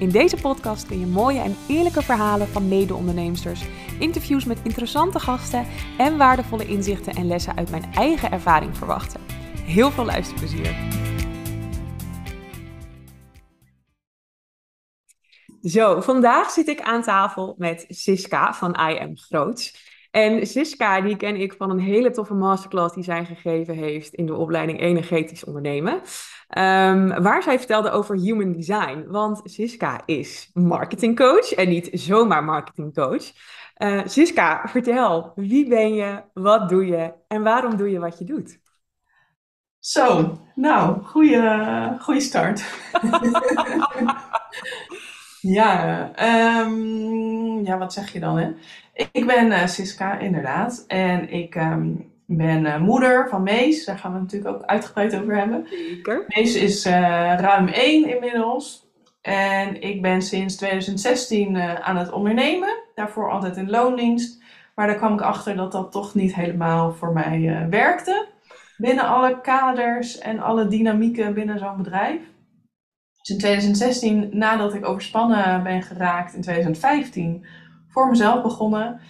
In deze podcast kun je mooie en eerlijke verhalen van mede-onderneemsters, interviews met interessante gasten en waardevolle inzichten en lessen uit mijn eigen ervaring verwachten. Heel veel luisterplezier! Zo, vandaag zit ik aan tafel met Siska van I Am Groots. En Siska, die ken ik van een hele toffe masterclass die zij gegeven heeft in de opleiding Energetisch Ondernemen. Ehm, waar zij vertelde over human design. Want Siska is marketingcoach en niet zomaar marketingcoach. Uh, Siska, vertel, wie ben je, wat doe je en waarom doe je wat je doet? Zo, nou, goede, goede start. ja, um, ja, wat zeg je dan? Hè? Ik ben uh, Siska, inderdaad. En ik um, ben uh, moeder van Mees. Daar gaan we natuurlijk ook uitgebreid over hebben. Zeker. Mees is uh, ruim één inmiddels. En ik ben sinds 2016 aan het ondernemen. Daarvoor altijd in loondienst. Maar daar kwam ik achter dat dat toch niet helemaal voor mij werkte. Binnen alle kaders en alle dynamieken binnen zo'n bedrijf. Dus in 2016, nadat ik overspannen ben geraakt in 2015 voor mezelf begonnen.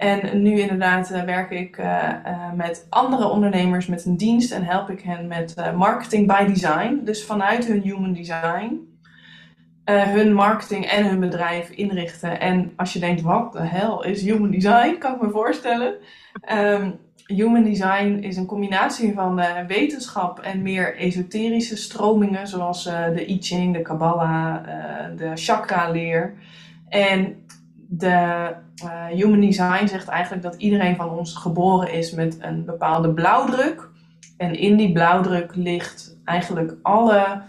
En nu inderdaad uh, werk ik uh, uh, met andere ondernemers met een dienst en help ik hen met marketing by design. Dus vanuit hun human design hun marketing en hun bedrijf inrichten. En als je denkt, wat de hel is human design, kan ik me voorstellen. Um, human design is een combinatie van wetenschap en meer esoterische stromingen, zoals de I Ching, de Kabbalah, de chakra-leer. En de uh, Human Design zegt eigenlijk dat iedereen van ons geboren is met een bepaalde blauwdruk. En in die blauwdruk ligt eigenlijk alle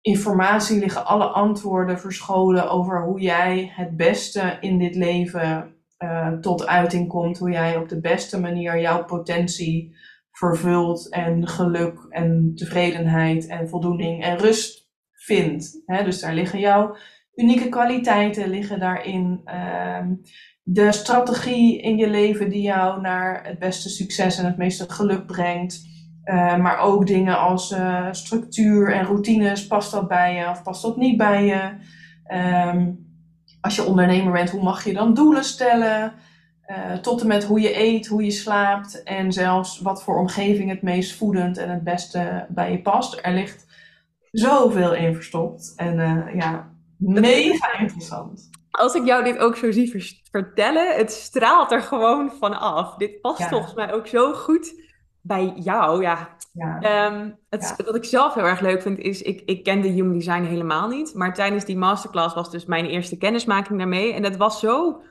informatie, liggen alle antwoorden verscholen over hoe jij het beste in dit leven uh, tot uiting komt. Hoe jij op de beste manier jouw potentie vervult en geluk en tevredenheid en voldoening en rust vindt. dus daar liggen jouw unieke kwaliteiten liggen daarin. Ehm, de strategie in je leven die jou naar het beste succes en het meeste geluk brengt. Uh, maar ook dingen als uh, structuur en routines. Past dat bij je of past dat niet bij je? Um, als je ondernemer bent, hoe mag je dan doelen stellen? Uh, tot en met hoe je eet, hoe je slaapt en zelfs wat voor omgeving het meest voedend en het beste bij je past. Er ligt zoveel in verstopt. En ja, Mega interessant. Als ik jou dit ook zo zie vertellen, het straalt er gewoon van af. Dit past volgens mij ook zo goed bij jou. Ja. ja. Um, het, Wat ik zelf heel erg leuk vind, is ik, ik kende Human Design helemaal niet. Maar tijdens die masterclass was dus mijn eerste kennismaking daarmee. En dat was zo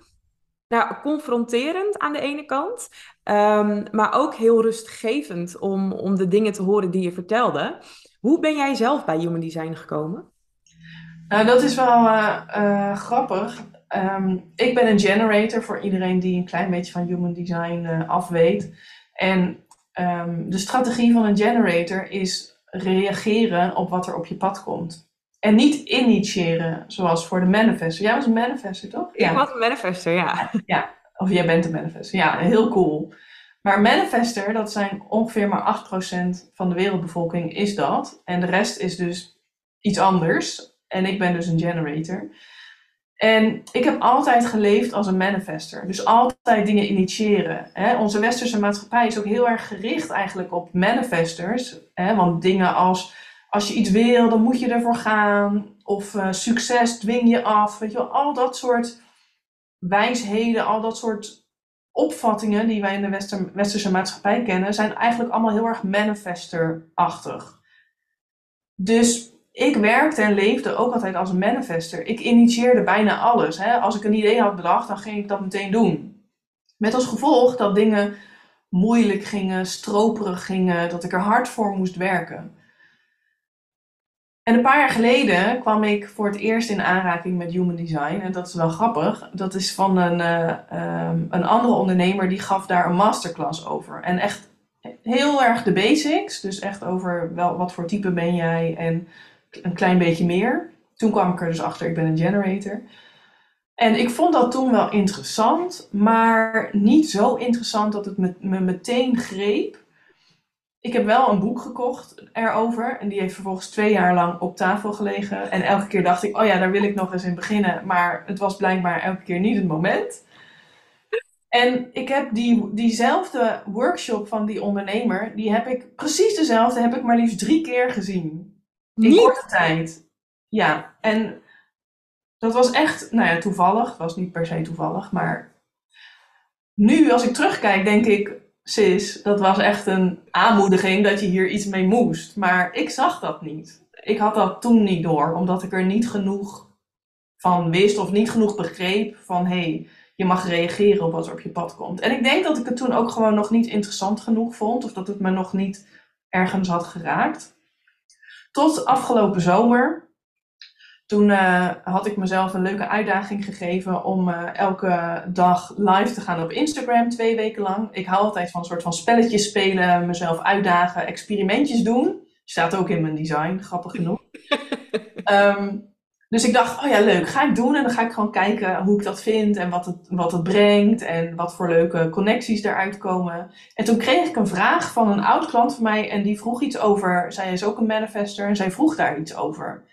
nou, confronterend aan de ene kant. Um, maar ook heel rustgevend om, om de dingen te horen die je vertelde. Hoe ben jij zelf bij Human Design gekomen? Nou, dat is wel uh, uh, grappig. Um, ik ben een generator voor iedereen die een klein beetje van human design uh, afweet. En um, de strategie van een generator is reageren op wat er op je pad komt. En niet initiëren, zoals voor de manifester. Jij was een manifester, toch? Ja. Ik was een manifester, ja. Ja, of jij bent een manifester. Ja, heel cool. Maar manifester, dat zijn ongeveer maar 8% van de wereldbevolking, is dat. En de rest is dus iets anders. En ik ben dus een generator. En ik heb altijd geleefd als een manifester. Dus altijd dingen initiëren. Hè? Onze westerse maatschappij is ook heel erg gericht eigenlijk op manifestors. Hè? Want dingen als, als je iets wil, dan moet je ervoor gaan. Of uh, succes dwing je af. Weet je wel, al dat soort wijsheden, al dat soort opvattingen die wij in de wester, westerse maatschappij kennen, zijn eigenlijk allemaal heel erg manifester-achtig. Dus ik werkte en leefde ook altijd als een manifester. Ik initieerde bijna alles. Hè? Als ik een idee had bedacht, dan ging ik dat meteen doen. Met als gevolg dat dingen moeilijk gingen, stroperig gingen, dat ik er hard voor moest werken. En een paar jaar geleden kwam ik voor het eerst in aanraking met human design. En dat is wel grappig. Dat is van een, uh, um, een andere ondernemer die gaf daar een masterclass over. En echt heel erg de basics. Dus echt over wel, wat voor type ben jij en een klein beetje meer. Toen kwam ik er dus achter, ik ben een generator. En ik vond dat toen wel interessant, maar niet zo interessant dat het me, me meteen greep. Ik heb wel een boek gekocht erover. En die heeft vervolgens twee jaar lang op tafel gelegen. En elke keer dacht ik, oh ja, daar wil ik nog eens in beginnen. Maar het was blijkbaar elke keer niet het moment. En ik heb die, diezelfde workshop van die ondernemer, die heb ik, precies dezelfde, heb ik maar liefst drie keer gezien. In korte tijd. Ja, en dat was echt, nou ja, toevallig. Het was niet per se toevallig, maar nu als ik terugkijk, denk ik, sis, dat was echt een aanmoediging dat je hier iets mee moest. Maar ik zag dat niet. Ik had dat toen niet door, omdat ik er niet genoeg van wist of niet genoeg begreep van hé, hey, je mag reageren op wat er op je pad komt. En ik denk dat ik het toen ook gewoon nog niet interessant genoeg vond, of dat het me nog niet ergens had geraakt. Tot afgelopen zomer. Toen uh, had ik mezelf een leuke uitdaging gegeven om uh, elke dag live te gaan op Instagram, twee weken lang. Ik hou altijd van een soort van spelletjes spelen, mezelf uitdagen, experimentjes doen. Staat ook in mijn design, grappig genoeg. um, dus ik dacht, oh ja, leuk, ga ik doen. En dan ga ik gewoon kijken hoe ik dat vind en wat het, wat het brengt en wat voor leuke connecties eruit komen. En toen kreeg ik een vraag van een oud klant van mij en die vroeg iets over, zij is ook een manifester en zij vroeg daar iets over.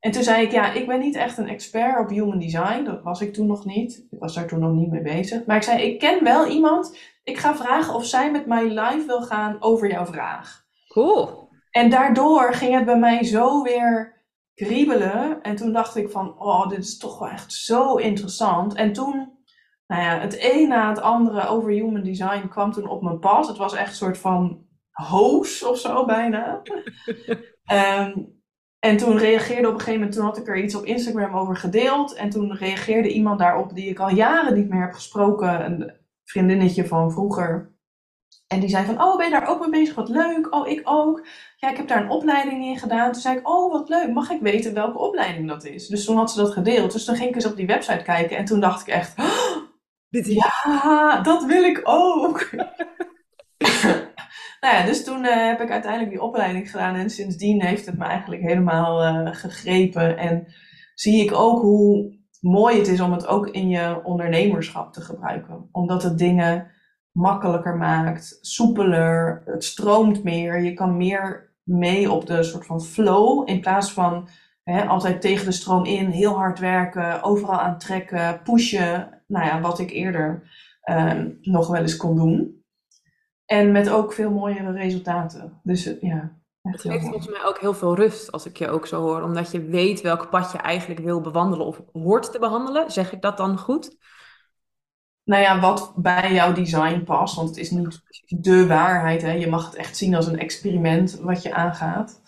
En toen zei ik, ja, ik ben niet echt een expert op human design. Dat was ik toen nog niet. Ik was daar toen nog niet mee bezig. Maar ik zei, ik ken wel iemand. Ik ga vragen of zij met mij live wil gaan over jouw vraag. Cool. En daardoor ging het bij mij zo weer kriebelen. En toen dacht ik van, oh, dit is toch wel echt zo interessant. En toen, nou ja, het een na het andere over human design kwam toen op mijn pad. Het was echt een soort van hoos of zo bijna. um, en toen reageerde op een gegeven moment, toen had ik er iets op Instagram over gedeeld. En toen reageerde iemand daarop die ik al jaren niet meer heb gesproken. Een vriendinnetje van vroeger. En die zei van, oh, ben je daar ook mee bezig? Wat leuk. Oh, ik ook. Ja, ik heb daar een opleiding in gedaan. Toen zei ik, oh, wat leuk. Mag ik weten welke opleiding dat is? Dus toen had ze dat gedeeld. Dus toen ging ik eens op die website kijken. En toen dacht ik echt, oh, ja, dat wil ik ook. nou ja, dus toen uh, heb ik uiteindelijk die opleiding gedaan. En sindsdien heeft het me eigenlijk helemaal uh, gegrepen. En zie ik ook hoe mooi het is om het ook in je ondernemerschap te gebruiken. Omdat het dingen makkelijker maakt, soepeler, het stroomt meer. Je kan meer mee op de soort van flow in plaats van hè, altijd tegen de stroom in, heel hard werken, overal aantrekken, pushen. Nou ja, wat ik eerder uh, nog wel eens kon doen. En met ook veel mooiere resultaten. Dus uh, ja. Het geeft volgens mij ook heel veel rust als ik je ook zo hoor. Omdat je weet welk pad je eigenlijk wil bewandelen of hoort te behandelen. Zeg ik dat dan goed? Nou ja, wat bij jouw design past. Want het is niet de waarheid. Hè. Je mag het echt zien als een experiment wat je aangaat.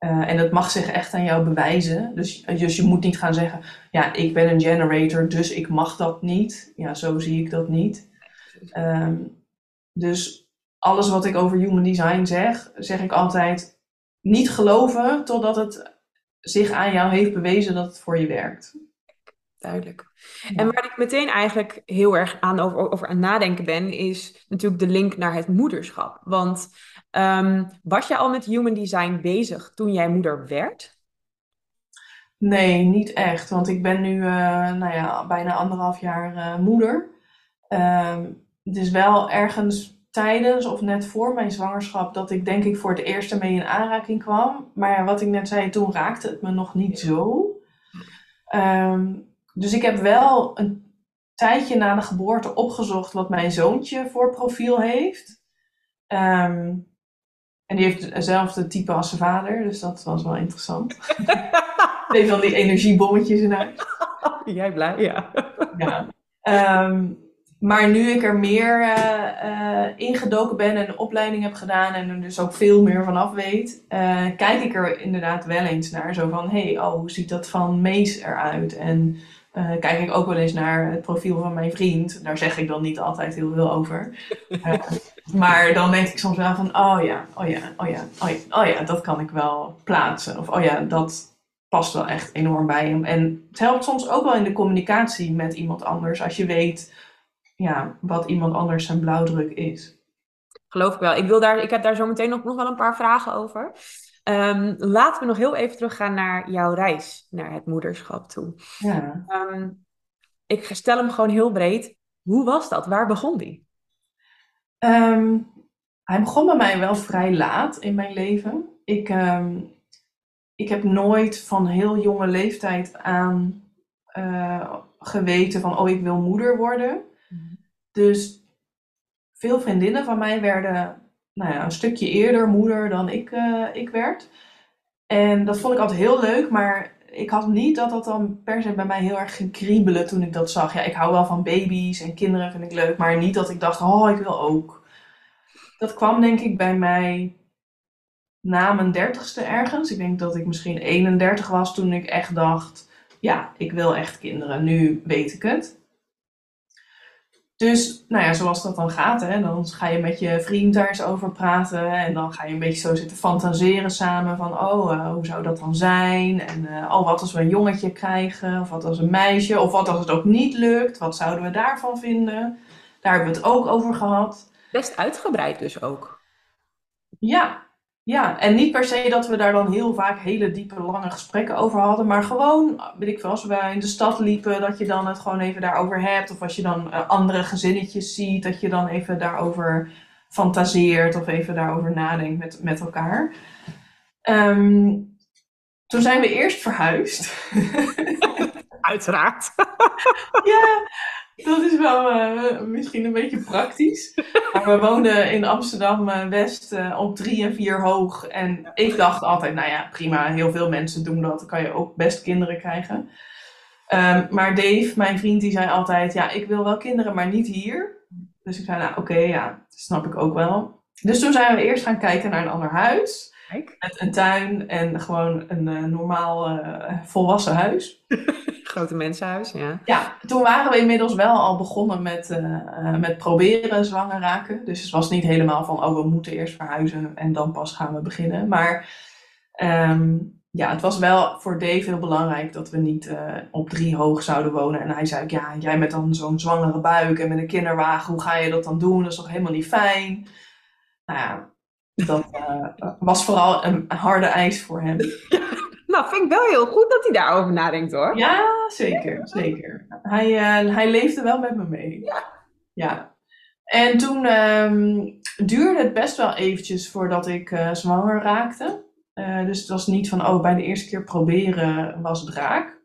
Uh, en het mag zich echt aan jou bewijzen. Dus, dus je moet niet gaan zeggen, ja, ik ben een generator, dus ik mag dat niet. Ja, zo zie ik dat niet. Um, dus alles wat ik over human design zeg, zeg ik altijd niet geloven totdat het zich aan jou heeft bewezen dat het voor je werkt duidelijk. En waar ik meteen eigenlijk heel erg aan over, over aan nadenken ben, is natuurlijk de link naar het moederschap. Want um, was je al met human design bezig toen jij moeder werd? Nee, niet echt. Want ik ben nu uh, nou ja, bijna anderhalf jaar uh, moeder. Het is wel ergens tijdens of net voor mijn zwangerschap dat ik denk ik voor het eerst mee in aanraking kwam. Maar wat ik net zei, toen raakte het me nog niet zo. Um, dus ik heb wel een tijdje na de geboorte opgezocht wat mijn zoontje voor profiel heeft. Um, en die heeft hetzelfde type als zijn vader, dus dat was wel interessant. Twee van die energiebommetjes in huis. Jij blij, ja. ja. Um, maar nu ik er meer uh, uh, ingedoken ben en de opleiding heb gedaan en er dus ook veel meer vanaf weet, uh, kijk ik er inderdaad wel eens naar. Zo van, hé, hey, oh, hoe ziet dat van Mees eruit? En uh, kijk ik ook wel eens naar het profiel van mijn vriend. Daar zeg ik dan niet altijd heel veel over. Uh, Maar dan denk ik soms wel van, oh ja, oh ja, oh ja, oh ja, oh ja, dat kan ik wel plaatsen. Of oh ja, dat past wel echt enorm bij hem. En het helpt soms ook wel in de communicatie met iemand anders, als je weet ja, wat iemand anders zijn blauwdruk is. Geloof ik wel. Ik, wil daar, ik heb daar zo meteen nog, nog wel een paar vragen over. Um, laten we nog heel even teruggaan naar jouw reis naar het moederschap toe. Ja. Um, ik stel hem gewoon heel breed. Hoe was dat? Waar begon die? Um, hij begon bij mij wel vrij laat in mijn leven. Ik, ik heb nooit van heel jonge leeftijd aan uh, geweten van, oh, ik wil moeder worden. Mhm. Dus veel vriendinnen van mij werden nou ja, een stukje eerder moeder dan ik, uh, ik werd. En dat vond ik altijd heel leuk, maar ik had niet dat dat dan per se bij mij heel erg ging kriebelen toen ik dat zag. Ja, ik hou wel van baby's en kinderen vind ik leuk, maar niet dat ik dacht, oh, ik wil ook. Dat kwam denk ik bij mij na mijn dertigste ergens. Ik denk dat ik misschien 31 was toen ik echt dacht, ja, ik wil echt kinderen. Nu weet ik het. Dus, nou ja, zoals dat dan gaat, hè, dan ga je met je vriend daar eens over praten. En dan ga je een beetje zo zitten fantaseren samen van, oh, uh, hoe zou dat dan zijn? En, uh, oh, wat als we een jongetje krijgen? Of wat als een meisje? Of wat als het ook niet lukt? Wat zouden we daarvan vinden? Daar hebben we het ook over gehad. Best uitgebreid dus ook. Ja, ja, en niet per se dat we daar dan heel vaak hele diepe, lange gesprekken over hadden. Maar gewoon, weet ik veel, als we in de stad liepen, dat je dan het gewoon even daarover hebt. Of als je dan uh, andere gezinnetjes ziet, dat je dan even daarover fantaseert of even daarover nadenkt met, met elkaar. Um, toen zijn we eerst verhuisd. Uiteraard. ja, dat is wel uh, misschien een beetje praktisch. We woonden in Amsterdam-West uh, uh, op drie en vier hoog. En ik dacht altijd, nou ja, prima, heel veel mensen doen dat. Dan kan je ook best kinderen krijgen. Um, maar Dave, mijn vriend, die zei altijd, ja, ik wil wel kinderen, maar niet hier. Dus ik zei, nou oké, ja, dat snap ik ook wel. Dus toen zijn we eerst gaan kijken naar een ander huis. Kijk. Met een tuin en gewoon een uh, normaal uh, volwassen huis. Grote mensenhuis, ja. Ja, toen waren we inmiddels wel al begonnen met, uh, met proberen zwanger raken. Dus het was niet helemaal van, oh, we moeten eerst verhuizen en dan pas gaan we beginnen. Maar um, ja, het was wel voor Dave heel belangrijk dat we niet op drie hoog zouden wonen. En hij zei, ja, jij met dan zo'n zwangere buik en met een kinderwagen, hoe ga je dat dan doen? Dat is toch helemaal niet fijn? Nou ja, dat uh, was vooral een harde eis voor hem. nou, vind ik wel heel goed dat hij daarover nadenkt hoor. Ja, zeker. zeker. Hij, uh, hij leefde wel met me mee. Ja. ja. En toen um, duurde het best wel eventjes voordat ik uh, zwanger raakte. dus het was niet van, oh, bij de eerste keer proberen was het raak.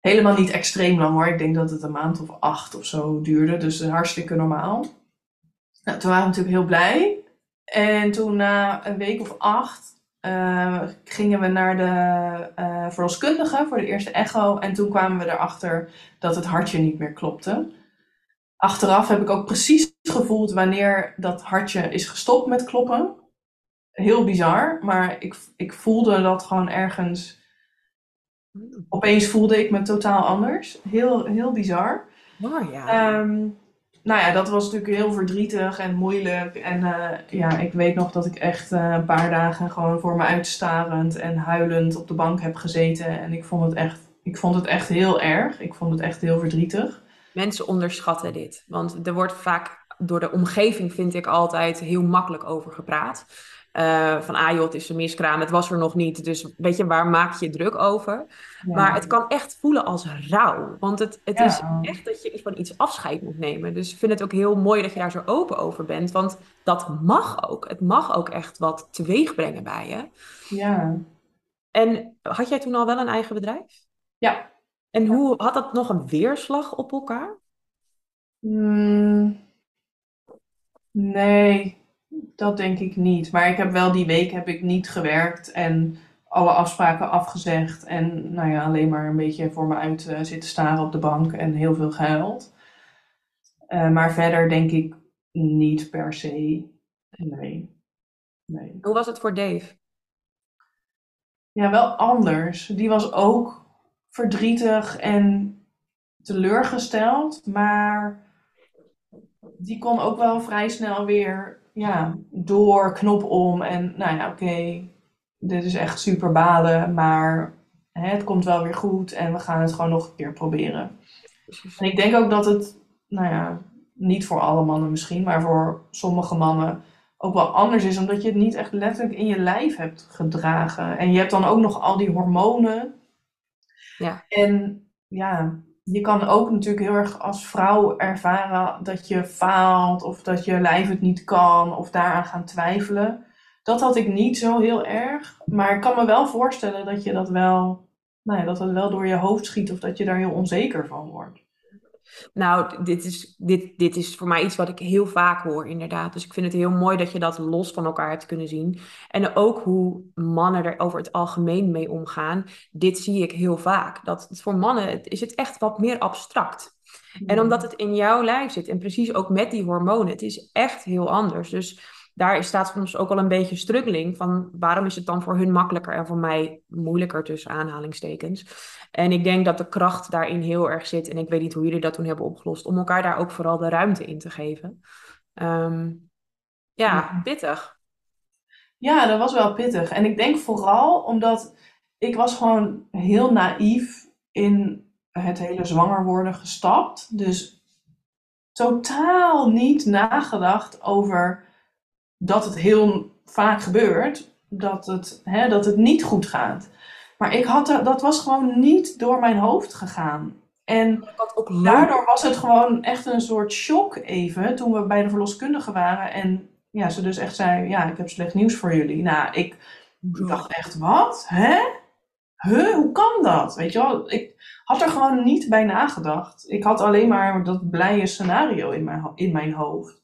Helemaal niet extreem lang hoor. Ik denk dat het een maand of acht of zo duurde. Dus hartstikke normaal. Nou, toen waren we natuurlijk heel blij. En toen na een week of acht uh, gingen we naar de uh, verloskundige voor de eerste echo. En toen kwamen we erachter dat het hartje niet meer klopte. Achteraf heb ik ook precies gevoeld wanneer dat hartje is gestopt met kloppen. Heel bizar, maar ik, ik voelde dat gewoon ergens. Opeens voelde ik me totaal anders. Heel, heel bizar. Oh, ja. Um, nou ja, dat was natuurlijk heel verdrietig en moeilijk. En uh, ja, ik weet nog dat ik echt uh, een paar dagen gewoon voor me uitstarend en huilend op de bank heb gezeten. En ik vond het echt, ik vond het echt heel erg. Ik vond het echt heel verdrietig. Mensen onderschatten dit. Want er wordt vaak door de omgeving, vind ik altijd, heel makkelijk over gepraat. Uh, van ah joh, het is een miskraam, het was er nog niet. Dus weet je, waar maak je druk over? Maar het kan echt voelen als rouw. Want het, het is echt dat je van iets afscheid moet nemen. Dus ik vind het ook heel mooi dat je daar zo open over bent. Want dat mag ook. Het mag ook echt wat teweeg brengen bij je. Ja. En had jij toen al wel een eigen bedrijf? Ja. En hoe had dat nog een weerslag op elkaar? Mm, nee, dat denk ik niet. Maar ik heb wel die week heb ik niet gewerkt en alle afspraken afgezegd. En nou ja, alleen maar een beetje voor me uit uh, zitten staren op de bank en heel veel gehuild. Uh, maar verder denk ik niet per se. Nee. nee. Hoe was het voor Dave? Ja, wel anders. Die was ook verdrietig en teleurgesteld, maar die kon ook wel vrij snel weer ja, door, knop om. En nou ja, oké, dit is echt super balen, maar hè, het komt wel weer goed en we gaan het gewoon nog een keer proberen. En ik denk ook dat het, nou ja, niet voor alle mannen misschien, maar voor sommige mannen ook wel anders is, omdat je het niet echt letterlijk in je lijf hebt gedragen. En je hebt dan ook nog al die hormonen. Ja. En ja, je kan ook natuurlijk heel erg als vrouw ervaren dat je faalt of dat je lijf het niet kan of daaraan gaan twijfelen. Dat had ik niet zo heel erg, maar ik kan me wel voorstellen dat je dat wel, nou ja, dat het wel door je hoofd schiet of dat je daar heel onzeker van wordt. Nou, dit is, dit, dit is voor mij iets wat ik heel vaak hoor, inderdaad. Dus ik vind het heel mooi dat je dat los van elkaar hebt kunnen zien. En ook hoe mannen er over het algemeen mee omgaan. Dit zie ik heel vaak. Dat voor mannen is het echt wat meer abstract. En omdat het in jouw lijf zit en precies ook met die hormonen, het is echt heel anders. Dus daar staat soms ook al een beetje struggling van waarom is het dan voor hun makkelijker en voor mij moeilijker tussen aanhalingstekens. En ik denk dat de kracht daarin heel erg zit en ik weet niet hoe jullie dat toen hebben opgelost, om elkaar daar ook vooral de ruimte in te geven. Ehm, ja, pittig. Ja, dat was wel pittig. En ik denk vooral omdat ik was gewoon heel naïef in het hele zwanger worden gestapt. Dus totaal niet nagedacht over dat het heel vaak gebeurt, dat het, hè, dat het niet goed gaat. Maar ik had, dat was gewoon niet door mijn hoofd gegaan. En daardoor was het gewoon echt een soort shock even toen we bij de verloskundige waren. En ja, ze dus echt zei, ja, ik heb slecht nieuws voor jullie. Nou, ik dacht echt, wat? Hè? Huh? Hoe kan dat? Weet je wel, ik had er gewoon niet bij nagedacht. Ik had alleen maar dat blije scenario in mijn, in mijn hoofd.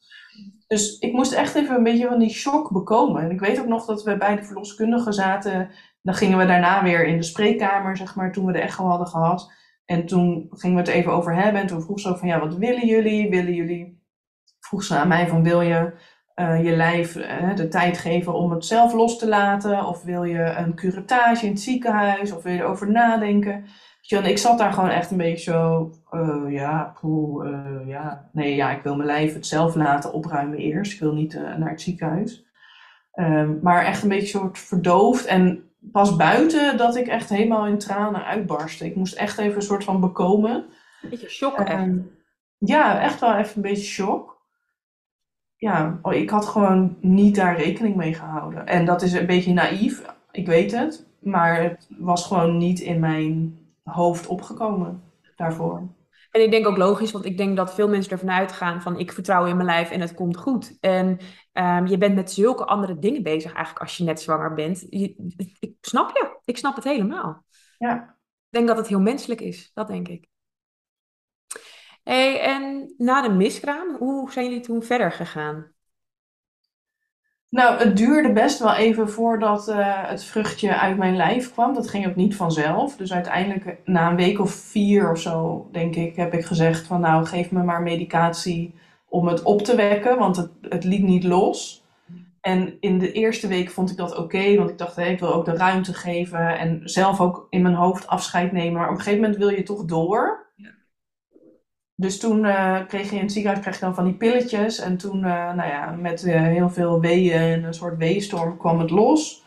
Dus ik moest echt even een beetje van die shock bekomen. En ik weet ook nog dat we bij de verloskundige zaten. Dan gingen we daarna weer in de spreekkamer, zeg maar, toen we de echo hadden gehad. En toen gingen we het even over hebben. En toen vroeg ze ook van, ja, wat willen jullie? Willen jullie, vroeg ze aan mij van, wil je uh, je lijf uh, de tijd geven om het zelf los te laten? Of wil je een curettage in het ziekenhuis? Of wil je erover nadenken? En ik zat daar gewoon echt een beetje zo, uh, ja, poeh, uh, ja. Nee, ja, ik wil mijn lijf het zelf laten opruimen eerst. Ik wil niet uh, naar het ziekenhuis. Um, maar echt een beetje soort verdoofd. En pas buiten dat ik echt helemaal in tranen uitbarstte. Ik moest echt even een soort van bekomen. Een beetje shock, um, Ja, echt wel even een beetje shock. Ja, oh, ik had gewoon niet daar rekening mee gehouden. En dat is een beetje naïef, ik weet het. Maar het was gewoon niet in mijn hoofd opgekomen daarvoor. En ik denk ook logisch, want ik denk dat veel mensen ervan uitgaan van ik vertrouw in mijn lijf en het komt goed. En um, je bent met zulke andere dingen bezig eigenlijk als je net zwanger bent. Je, ik snap je, ik snap het helemaal. Ja. Ik denk dat het heel menselijk is, dat denk ik. Hey, en na de miskraam, hoe zijn jullie toen verder gegaan? Nou, het duurde best wel even voordat uh, het vruchtje uit mijn lijf kwam. Dat ging ook niet vanzelf. Dus uiteindelijk, na een week of vier of zo, denk ik, heb ik gezegd van nou, geef me maar medicatie om het op te wekken, want het, het liet niet los. En in de eerste week vond ik dat oké, want ik dacht, hey, ik wil ook de ruimte geven en zelf ook in mijn hoofd afscheid nemen. Maar op een gegeven moment wil je toch door. Dus toen uh, kreeg je in het ziekenhuis kreeg je dan van die pilletjes. En toen, uh, nou ja, met uh, heel veel weeën en een soort weestorm kwam het los.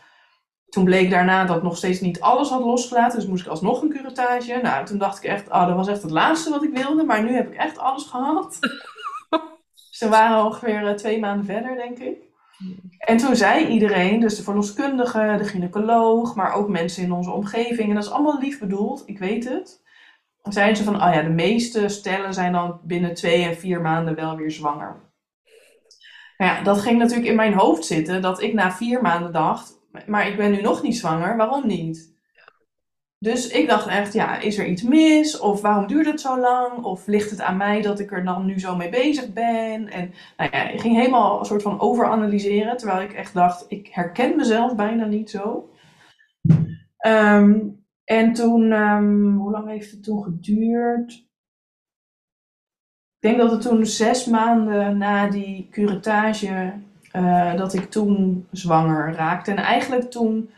Toen bleek daarna dat nog steeds niet alles had losgelaten. Dus moest ik alsnog een curettage. Nou, toen dacht ik echt, oh, dat was echt het laatste wat ik wilde. Maar nu heb ik echt alles gehad. Ze waren ongeveer twee maanden verder, denk ik. En toen zei iedereen, dus de verloskundige, de gynaecoloog, maar ook mensen in onze omgeving. En dat is allemaal lief bedoeld, ik weet het zeiden ze van, oh ja, de meeste stellen zijn dan binnen twee en vier maanden wel weer zwanger. Nou ja, dat ging natuurlijk in mijn hoofd zitten, dat ik na vier maanden dacht, maar ik ben nu nog niet zwanger, waarom niet? Dus ik dacht echt, ja, is er iets mis? Of waarom duurt het zo lang? Of ligt het aan mij dat ik er dan nu zo mee bezig ben? En nou ja, ik ging helemaal een soort van overanalyseren, terwijl ik echt dacht, ik herken mezelf bijna niet zo. Um, en toen, um, hoe lang heeft het toen geduurd? Ik denk dat het toen zes maanden na die curettage, uh, dat ik toen zwanger raakte. En eigenlijk toen,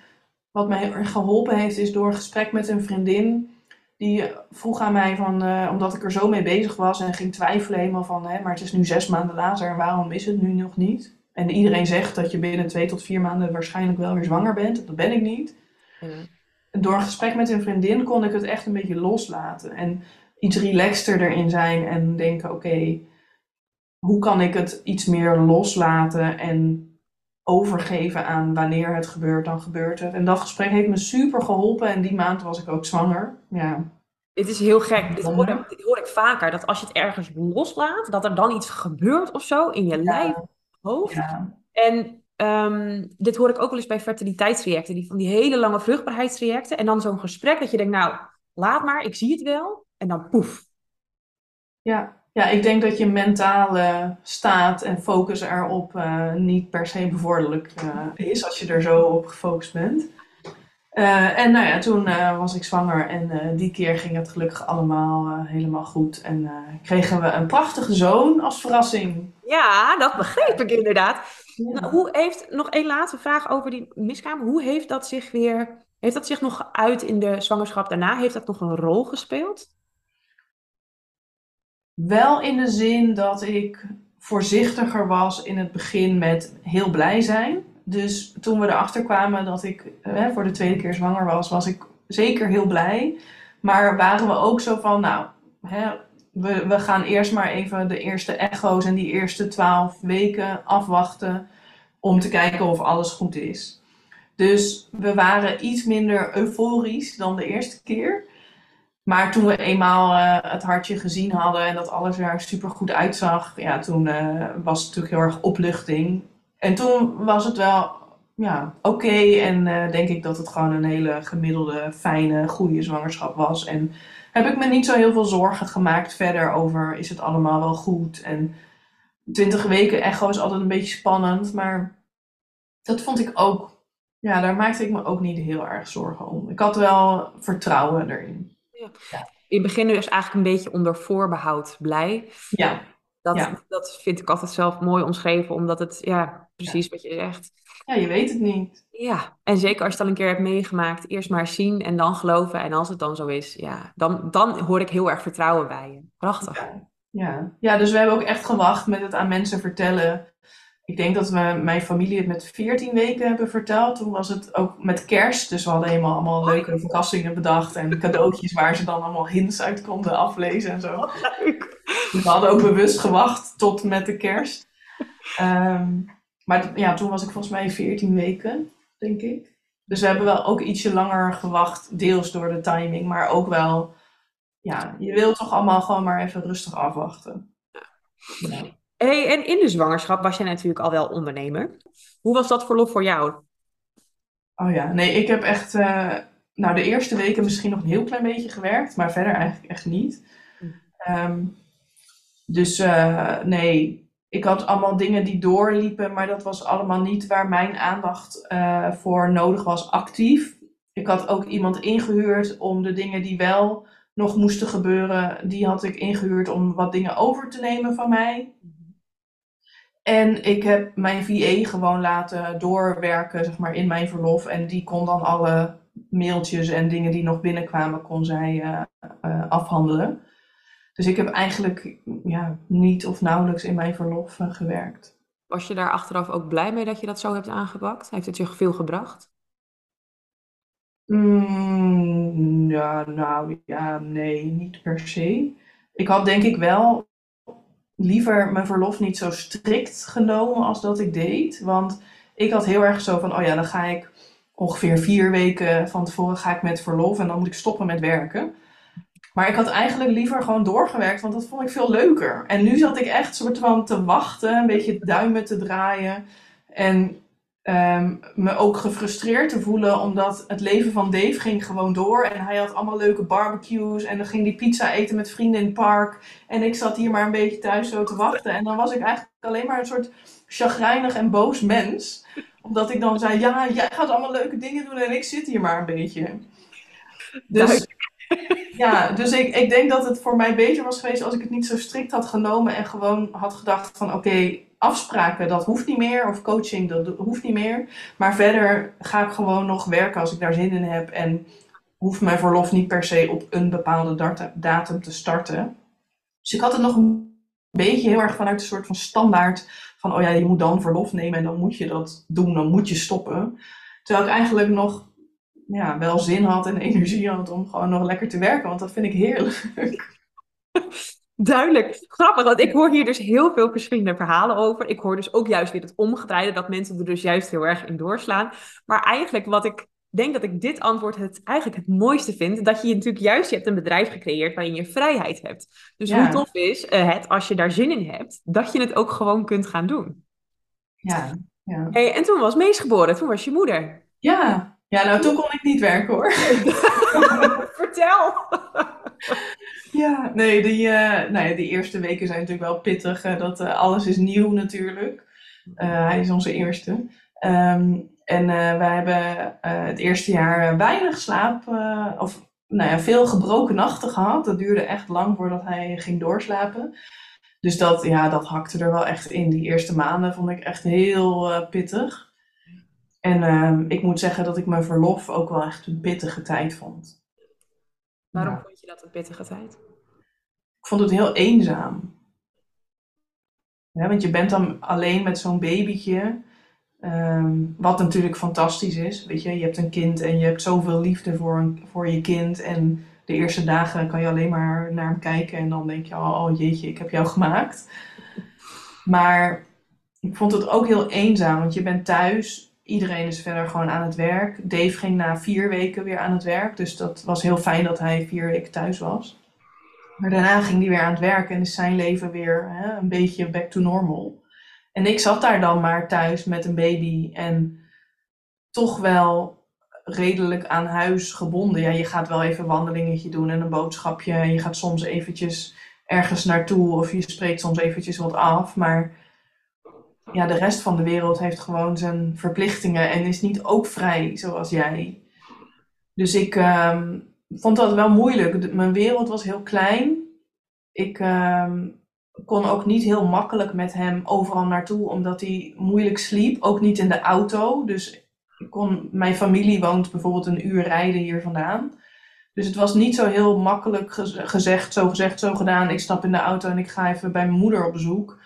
wat mij geholpen heeft, is door een gesprek met een vriendin. die vroeg aan mij van, eh, omdat ik er zo mee bezig was en ging twijfelen helemaal van, hè, maar het is nu zes maanden later en waarom is het nu nog niet? En iedereen zegt dat je binnen twee tot vier maanden waarschijnlijk wel weer zwanger bent. Dat ben ik niet. Door een gesprek met een vriendin kon ik het echt een beetje loslaten. En iets relaxter erin zijn en denken, oké, hoe kan ik het iets meer loslaten en overgeven aan wanneer het gebeurt, dan gebeurt het. En dat gesprek heeft me super geholpen en die maand was ik ook zwanger. Ja. Het is heel gek. Dit hoor, ik, dit hoor ik vaker. Dat als je het ergens loslaat, dat er dan iets gebeurt of zo in je lijf, hoofd. Ja. En um, dit hoor ik ook wel eens bij fertiliteitstrajecten. Die, van die hele lange vruchtbaarheidstrajecten. En dan zo'n gesprek dat je denkt, nou, laat maar, ik zie het wel. En dan poef. Ja, ja, ik denk dat je mentale staat en focus erop uh, niet per se bevorderlijk uh, is als je er zo op gefocust bent. Uh, en nou ja, toen was ik zwanger en die keer ging het gelukkig allemaal helemaal goed. En kregen we een prachtige zoon als verrassing. Ja, dat begreep ik inderdaad. Nou, hoe heeft, nog één laatste vraag over die miskraam. Hoe heeft dat zich weer, heeft dat zich nog uit in de zwangerschap daarna? Heeft dat nog een rol gespeeld? Wel in de zin dat ik voorzichtiger was in het begin met heel blij zijn. Dus toen we erachter kwamen dat ik hè, voor de tweede keer zwanger was, was ik zeker heel blij. Maar waren we ook zo van, nou, hè, we, we gaan eerst maar even de eerste echo's en die eerste twaalf weken afwachten om te kijken of alles goed is. Dus we waren iets minder euforisch dan de eerste keer. Maar toen we eenmaal uh, het hartje gezien hadden en dat alles er super goed uitzag, ja, toen uh, was het natuurlijk heel erg opluchting. En toen was het wel ja, oké en uh, denk ik dat het gewoon een hele gemiddelde, fijne, goede zwangerschap was. En heb ik me niet zo heel veel zorgen gemaakt verder over is het allemaal wel goed. En 20 weken echo is altijd een beetje spannend, maar dat vond ik ook, ja, daar maakte ik me ook niet heel erg zorgen om. Ik had wel vertrouwen erin. Ja. In het begin dus eigenlijk een beetje onder voorbehoud blij. Ja. Dat, dat vind ik altijd zelf mooi omschreven, omdat het, ja, precies wat je zegt. Ja, je weet het niet. Ja, en zeker als je het al een keer hebt meegemaakt, eerst maar zien en dan geloven. En als het dan zo is, ja, dan, dan hoor ik heel erg vertrouwen bij je. Prachtig. Ja, ja. ja dus we hebben ook echt gewacht met het aan mensen vertellen ik denk dat we mijn familie het met 14 weken hebben verteld. Toen was het ook met kerst. Dus we hadden helemaal allemaal leuke verrassingen bedacht. En cadeautjes waar ze dan allemaal hints uit konden aflezen en zo. Leuk. we hadden ook bewust gewacht tot met de kerst. Ehm, maar ja, toen was ik volgens mij 14 weken, denk ik. Dus we hebben wel ook ietsje langer gewacht. Deels door de timing, maar ook wel... Ja, je wilt toch allemaal gewoon maar even rustig afwachten. Ja. Hey, en in de zwangerschap was jij natuurlijk al wel ondernemer. Hoe was dat verlof voor jou? Oh ja, nee, ik heb echt, uh, nou de eerste weken misschien nog een heel klein beetje gewerkt, maar verder eigenlijk echt niet. Um, dus uh, nee, ik had allemaal dingen die doorliepen, maar dat was allemaal niet waar mijn aandacht uh, voor nodig was actief. Ik had ook iemand ingehuurd om de dingen die wel nog moesten gebeuren, die had ik ingehuurd om wat dingen over te nemen van mij. En ik heb mijn VA gewoon laten doorwerken, zeg maar, in mijn verlof. En die kon dan alle mailtjes en dingen die nog binnenkwamen, kon zij uh, uh, afhandelen. Dus ik heb eigenlijk ja, niet of nauwelijks in mijn verlof uh, gewerkt. Was je daar achteraf ook blij mee dat je dat zo hebt aangepakt? Heeft het je veel gebracht? Mm, ja, nou ja, nee, niet per se. Ik had denk ik wel liever mijn verlof niet zo strikt genomen als dat ik deed. Want ik had heel erg zo van, oh ja, dan ga ik ongeveer vier weken van tevoren ga ik met verlof en dan moet ik stoppen met werken. Maar ik had eigenlijk liever gewoon doorgewerkt, want dat vond ik veel leuker. En nu zat ik echt soort van te wachten, een beetje duimen te draaien. En um, me ook gefrustreerd te voelen, omdat het leven van Dave ging gewoon door. En hij had allemaal leuke barbecues. En dan ging die pizza eten met vrienden in het park. En ik zat hier maar een beetje thuis zo te wachten. En dan was ik eigenlijk alleen maar een soort chagrijnig en boos mens. Omdat ik dan zei, ja, jij gaat allemaal leuke dingen doen en ik zit hier maar een beetje. Dus, ja, dus ik, ik denk dat het voor mij beter was geweest als ik het niet zo strikt had genomen. En gewoon had gedacht van, oké, afspraken, dat hoeft niet meer. Of coaching, dat hoeft niet meer. Maar verder ga ik gewoon nog werken als ik daar zin in heb. En hoeft mijn verlof niet per se op een bepaalde datum te starten. Dus ik had het nog een beetje heel erg vanuit een soort van standaard van, oh ja, je moet dan verlof nemen en dan moet je dat doen, dan moet je stoppen. Terwijl ik eigenlijk nog ja, wel zin had en energie had om gewoon nog lekker te werken, want dat vind ik heerlijk. Duidelijk. Grappig, want ik hoor hier dus heel veel verschillende verhalen over. Ik hoor dus ook juist weer het omgedraaide, dat mensen er dus juist heel erg in doorslaan. Maar eigenlijk wat ik denk dat ik dit antwoord het eigenlijk het mooiste vind, dat je natuurlijk juist, je hebt een bedrijf gecreëerd waarin je vrijheid hebt. Dus hoe tof is uh, het, als je daar zin in hebt, dat je het ook gewoon kunt gaan doen. Ja. ja. Hey, en toen was Mees geboren, toen was je moeder. Ja, ja nou toen kon ik niet werken hoor. Vertel! Ja, nee die, uh, nee, die eerste weken zijn natuurlijk wel pittig. dat uh, alles is nieuw natuurlijk. hij is onze eerste. Um, en uh, wij hebben uh, het eerste jaar weinig slaap, uh, of nou ja, veel gebroken nachten gehad. Dat duurde echt lang voordat hij ging doorslapen. Dus dat, ja, dat hakte er wel echt in. Die eerste maanden vond ik echt heel pittig. En ehm, ik moet zeggen dat ik mijn verlof ook wel echt een pittige tijd vond. Waarom vond je dat een pittige tijd? Ik vond het heel eenzaam. Ja, want je bent dan alleen met zo'n babytje. Ehm, wat natuurlijk fantastisch is. Weet je, je hebt een kind en je hebt zoveel liefde voor, voor je kind. En de eerste dagen kan je alleen maar naar hem kijken en dan denk je, oh, oh jeetje, ik heb jou gemaakt. Maar ik vond het ook heel eenzaam, want je bent thuis. Iedereen is verder gewoon aan het werk. Dave ging na vier weken weer aan het werk. Dus dat was heel fijn dat hij vier weken thuis was. Maar daarna ging hij weer aan het werk en is zijn leven weer hè, een beetje back to normal. En ik zat daar dan maar thuis met een baby en toch wel redelijk aan huis gebonden. Ja, je gaat wel even een wandelingetje doen en een boodschapje. En je gaat soms eventjes ergens naartoe of je spreekt soms eventjes wat af. Maar ja, de rest van de wereld heeft gewoon zijn verplichtingen en is niet ook vrij zoals jij. Dus ik ehm, vond dat wel moeilijk. Mijn wereld was heel klein. Ik ehm, kon ook niet heel makkelijk met hem overal naartoe, omdat hij moeilijk sliep. Ook niet in de auto. Dus kon, mijn familie woont bijvoorbeeld een uur rijden hier vandaan. Dus het was niet zo heel makkelijk gezegd, zo gezegd, zo gedaan. Ik stap in de auto en ik ga even bij mijn moeder op bezoek.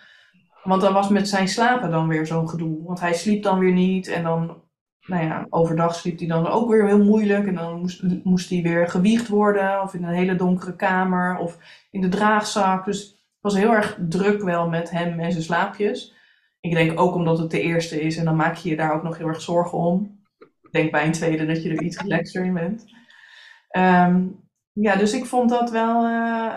Want dan was met zijn slapen dan weer zo'n gedoe. Want hij sliep dan weer niet. En dan, nou ja, overdag sliep hij dan ook weer heel moeilijk. En dan moest, moest hij weer gewiegd worden. Of in een hele donkere kamer. Of in de draagzak. Dus was heel erg druk wel met hem en zijn slaapjes. Ik denk ook omdat het de eerste is en dan maak je je daar ook nog heel erg zorgen om. Ik denk bij een tweede dat je er iets relaxer in bent. Ehm, ja, dus ik vond dat wel uh,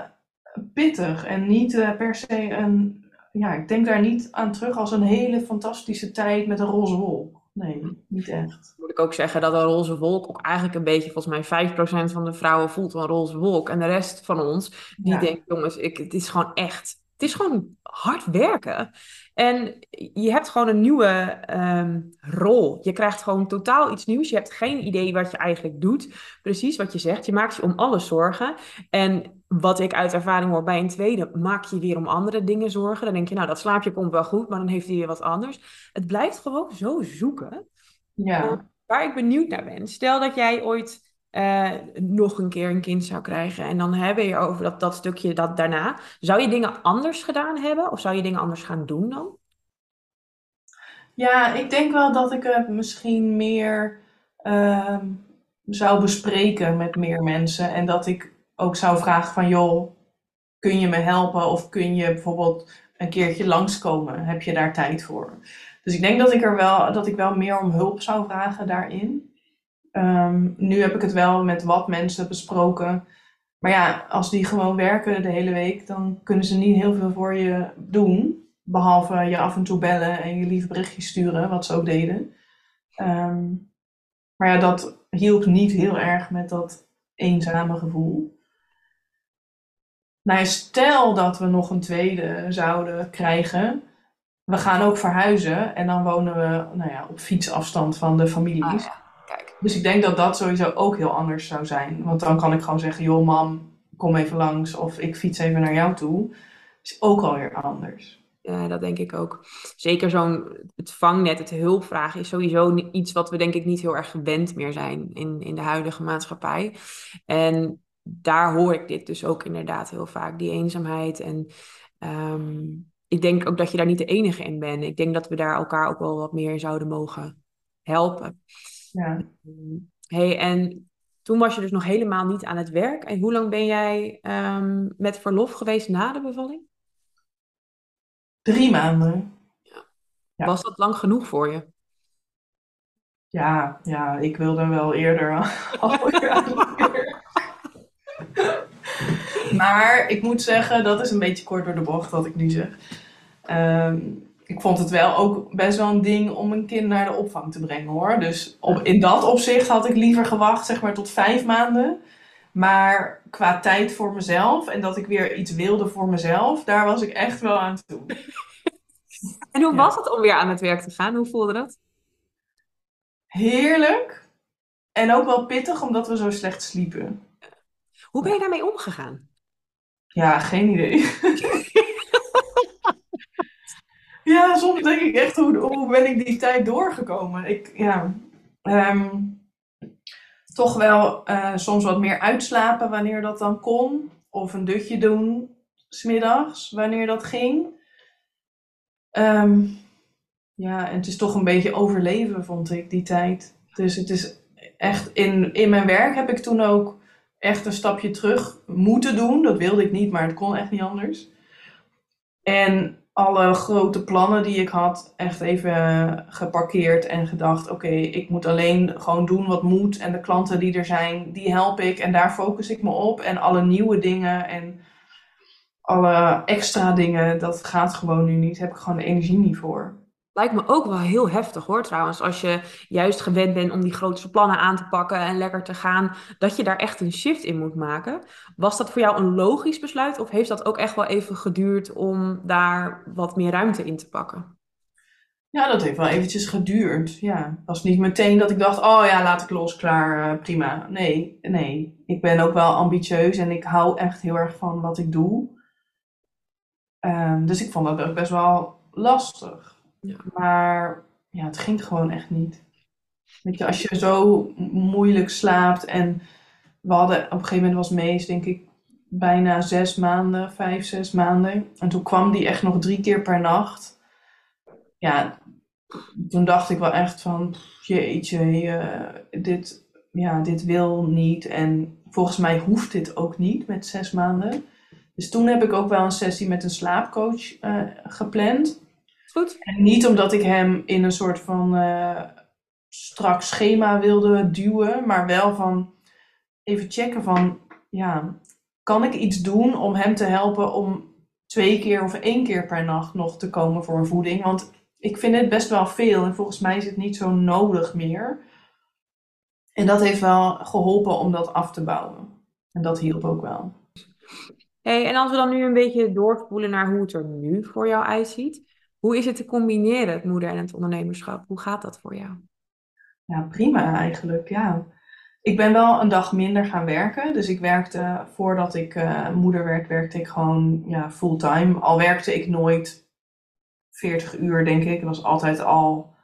pittig en niet uh, per se een. Ja, ik denk daar niet aan terug als een hele fantastische tijd met een roze wolk. Nee, niet echt. Moet ik ook zeggen dat een roze wolk ook eigenlijk een beetje, volgens mij 5% van de vrouwen voelt een roze wolk. En de rest van ons, die denkt, jongens, ik, het is gewoon echt, het is gewoon hard werken. En je hebt gewoon een nieuwe ehm, rol. Je krijgt gewoon totaal iets nieuws. Je hebt geen idee wat je eigenlijk doet. Precies wat je zegt. Je maakt je om alles zorgen. En wat ik uit ervaring hoor bij een tweede, maak je weer om andere dingen zorgen. Dan denk je, nou, dat slaapje komt wel goed, maar dan heeft hij weer wat anders. Het blijft gewoon zo zoeken. Ja. waar ik benieuwd naar ben. Stel dat jij ooit uh, nog een keer een kind zou krijgen. En dan hebben je over dat, dat stukje dat daarna. Zou je dingen anders gedaan hebben? Of zou je dingen anders gaan doen dan? Ja, ik denk wel dat ik het misschien meer uh, zou bespreken met meer mensen. En dat ik ook zou vragen van joh, kun je me helpen? Of kun je bijvoorbeeld een keertje langskomen? Heb je daar tijd voor? Dus ik denk dat ik er wel, dat ik wel meer om hulp zou vragen daarin. Um, nu heb ik het wel met wat mensen besproken. Maar ja, als die gewoon werken de hele week, dan kunnen ze niet heel veel voor je doen. Behalve je af en toe bellen en je lief berichtjes sturen, wat ze ook deden. Um, maar ja, dat hielp niet heel erg met dat eenzame gevoel. Nou ja, stel dat we nog een tweede zouden krijgen. We gaan ook verhuizen en dan wonen we nou ja, op fietsafstand van de families. Ah, dus ik denk dat dat sowieso ook heel anders zou zijn. Want dan kan ik gewoon zeggen, joh mam, kom even langs of ik fiets even naar jou toe. Is ook alweer anders. Ja, dat denk ik ook. Zeker zo'n het vangnet, het hulpvragen is sowieso iets wat we denk ik niet heel erg gewend meer zijn in, in de huidige maatschappij. En daar hoor ik dit dus ook inderdaad heel vaak, die eenzaamheid. En ehm, ik denk ook dat je daar niet de enige in bent. Ik denk dat we daar elkaar ook wel wat meer zouden mogen helpen. Ja. Hey, en toen was je dus nog helemaal niet aan het werk. En hoe lang ben jij ehm, met verlof geweest na de bevalling? Drie maanden. Ja. Was dat lang genoeg voor je? Ja, ja ik wilde wel eerder maar ik moet zeggen, dat is een beetje kort door de bocht wat ik nu zeg. Ehm, ik vond het wel ook best wel een ding om een kind naar de opvang te brengen hoor. Dus op, in dat opzicht had ik liever gewacht, zeg maar, tot vijf maanden. Maar qua tijd voor mezelf en dat ik weer iets wilde voor mezelf, daar was ik echt wel aan toe. En hoe was het om weer aan het werk te gaan? Hoe voelde dat? Heerlijk. En ook wel pittig, omdat we zo slecht sliepen. Hoe ben je daarmee omgegaan? Ja, geen idee. ja, soms denk ik echt, hoe, hoe ben ik die tijd doorgekomen? Ik, ja, ehm, toch wel uh, soms wat meer uitslapen wanneer dat dan kon. Of een dutje doen, smiddags, wanneer dat ging. Um, ja, en het is toch een beetje overleven, vond ik, die tijd. Dus het is echt, in, in mijn werk heb ik toen ook echt een stapje terug moeten doen. Dat wilde ik niet, maar het kon echt niet anders. En alle grote plannen die ik had, echt even geparkeerd en gedacht: oké, ik moet alleen gewoon doen wat moet. En de klanten die er zijn, die help ik en daar focus ik me op. En alle nieuwe dingen en alle extra dingen, dat gaat gewoon nu niet. Daar heb ik gewoon de energie niet voor. Lijkt me ook wel heel heftig hoor trouwens. Als je juist gewend bent om die grootste plannen aan te pakken en lekker te gaan, dat je daar echt een shift in moet maken. Was dat voor jou een logisch besluit of heeft dat ook echt wel even geduurd om daar wat meer ruimte in te pakken? Ja, dat heeft wel eventjes geduurd. Ja, het was niet meteen dat ik dacht, oh ja, laat ik los, klaar, uh, prima. Nee, nee. Ik ben ook wel ambitieus en ik hou echt heel erg van wat ik doe. Um, dus ik vond dat ook best wel lastig. Ja. Maar ja, het ging gewoon echt niet. Weet je, als je zo moeilijk slaapt en we hadden op een gegeven moment was Mees, denk ik, bijna zes maanden, vijf, zes maanden. En toen kwam die echt nog drie keer per nacht. Ja, toen dacht ik wel echt van, jeetje, dit, ja, dit wil niet. En volgens mij hoeft dit ook niet met zes maanden. Dus toen heb ik ook wel een sessie met een slaapcoach uh, gepland. Goed. En niet omdat ik hem in een soort van uh, strak schema wilde duwen, maar wel van even checken van, ja, kan ik iets doen om hem te helpen om twee keer of één keer per nacht nog te komen voor een voeding? Want ik vind het best wel veel en volgens mij is het niet zo nodig meer. En dat heeft wel geholpen om dat af te bouwen. En dat hielp ook wel. Hey, en als we dan nu een beetje doorspoelen naar hoe het er nu voor jou uitziet. Hoe is het te combineren, het moeder en het ondernemerschap? Hoe gaat dat voor jou? Ja, prima eigenlijk, ja. Ik ben wel een dag minder gaan werken. Dus ik werkte, voordat ik uh, moeder werd, werkte ik gewoon ja, fulltime. Al werkte ik nooit 40 uur, denk ik. Het was altijd al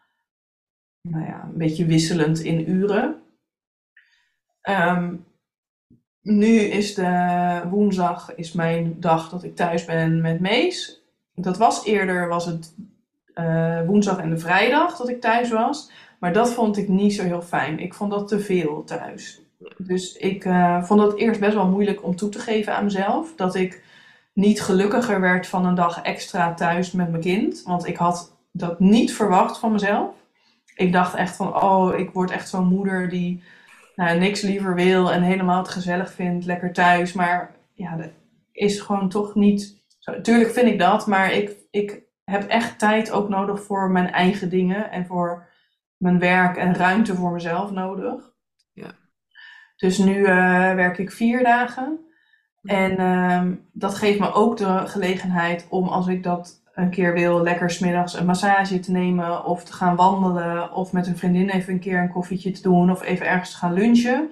nou ja, een beetje wisselend in uren. Um, nu is de woensdag is mijn dag dat ik thuis ben met Mees. Dat was eerder was het uh, woensdag en de vrijdag dat ik thuis was. Maar dat vond ik niet zo heel fijn. Ik vond dat te veel thuis. Dus ik uh, vond het eerst best wel moeilijk om toe te geven aan mezelf. Dat ik niet gelukkiger werd van een dag extra thuis met mijn kind. Want ik had dat niet verwacht van mezelf. Ik dacht echt van, oh, ik word echt zo'n moeder die nou, niks liever wil en helemaal het gezellig vindt, lekker thuis. Maar ja, dat is gewoon toch niet. Tuurlijk vind ik dat, maar ik, ik heb echt tijd ook nodig voor mijn eigen dingen en voor mijn werk en ruimte voor mezelf nodig. Ja. Dus nu uh, werk ik vier dagen. En uh, dat geeft me ook de gelegenheid om als ik dat een keer wil, lekker smiddags een massage te nemen of te gaan wandelen of met een vriendin even een keer een koffietje te doen of even ergens te gaan lunchen.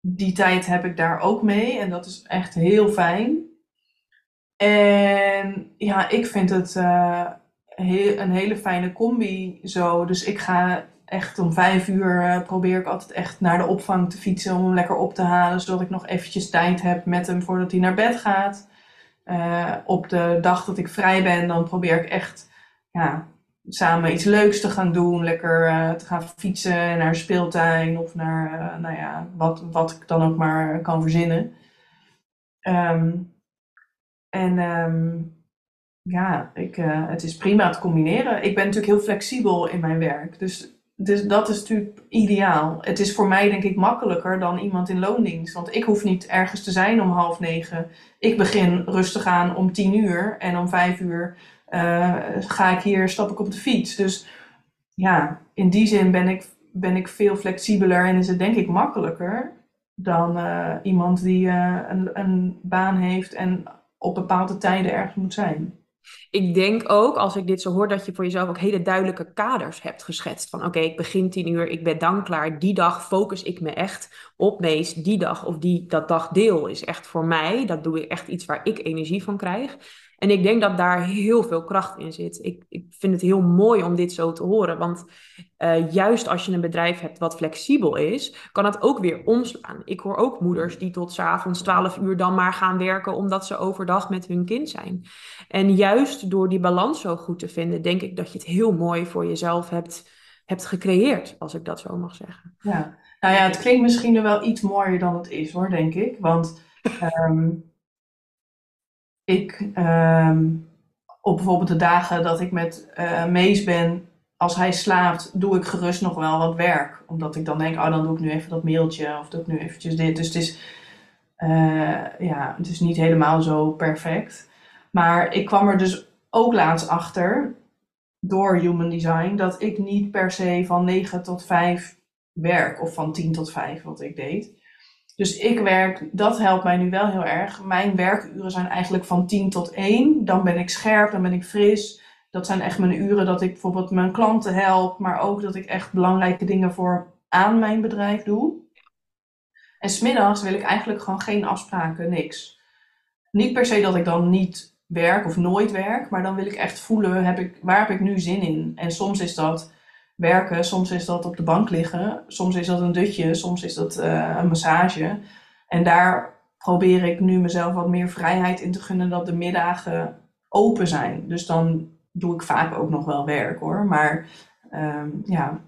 Die tijd heb ik daar ook mee en dat is echt heel fijn. En ja, ik vind het uh, heel, een hele fijne combi zo. Dus ik ga echt om vijf uur uh, probeer ik altijd echt naar de opvang te fietsen om hem lekker op te halen. Zodat ik nog eventjes tijd heb met hem voordat hij naar bed gaat. Uh, op de dag dat ik vrij ben, dan probeer ik echt ja, samen iets leuks te gaan doen. Lekker te gaan fietsen naar speeltuin of naar nou ja, wat, wat ik dan ook maar kan verzinnen. Um, en um, ja, ik, uh, het is prima te combineren. Ik ben natuurlijk heel flexibel in mijn werk. Dus, dus dat is natuurlijk ideaal. Het is voor mij denk ik makkelijker dan iemand in loondienst. Want ik hoef niet ergens te zijn om half negen. Ik begin rustig aan om tien uur. En om vijf uur uh, ga ik hier, stap ik op de fiets. Dus ja, in die zin ben ik, ben ik veel flexibeler en is het denk ik makkelijker dan uh, iemand die een, een baan heeft en op bepaalde tijden ergens moet zijn. Ik denk ook, als ik dit zo hoor, dat je voor jezelf ook hele duidelijke kaders hebt geschetst. Van oké, ik begin tien uur, ik ben dan klaar. Die dag focus ik me echt op meest. Die dag of die, dat dagdeel is echt voor mij. Dat doe ik echt iets waar ik energie van krijg. En ik denk dat daar heel veel kracht in zit. Ik, ik vind het heel mooi om dit zo te horen. Want uh, juist als je een bedrijf hebt wat flexibel is, kan het ook weer omslaan. Ik hoor ook moeders die tot s avonds 12 uur dan maar gaan werken omdat ze overdag met hun kind zijn. En juist door die balans zo goed te vinden, denk ik dat je het heel mooi voor jezelf hebt, hebt gecreëerd, als ik dat zo mag zeggen. Ja, nou ja, het klinkt misschien wel iets mooier dan het is hoor, denk ik. Want um, ik um, op bijvoorbeeld de dagen dat ik met uh, Mees ben, als hij slaapt, doe ik gerust nog wel wat werk. Omdat ik dan denk, oh dan doe ik nu even dat mailtje of doe ik nu eventjes dit. Dus het is, uh, ja, het is niet helemaal zo perfect. Maar ik kwam er dus ook laatst achter, door Human Design, dat ik niet per se van 9 tot 5 werk. Of van 10 tot 5, wat ik deed. Dus ik werk, dat helpt mij nu wel heel erg. Mijn werkuren zijn eigenlijk van 10 tot 1. Dan ben ik scherp, dan ben ik fris. Dat zijn echt mijn uren dat ik bijvoorbeeld mijn klanten help, maar ook dat ik echt belangrijke dingen voor aan mijn bedrijf doe. En smiddags wil ik eigenlijk gewoon geen afspraken, niks. Niet per se dat ik dan niet werk of nooit werk, maar dan wil ik echt voelen, heb ik, waar heb ik nu zin in? En soms is dat werken, soms is dat op de bank liggen, soms is dat een dutje, soms is dat uh, een massage. En daar probeer ik nu mezelf wat meer vrijheid in te gunnen dat de middagen open zijn. Dus dan doe ik vaak ook nog wel werk hoor. Maar um, ja,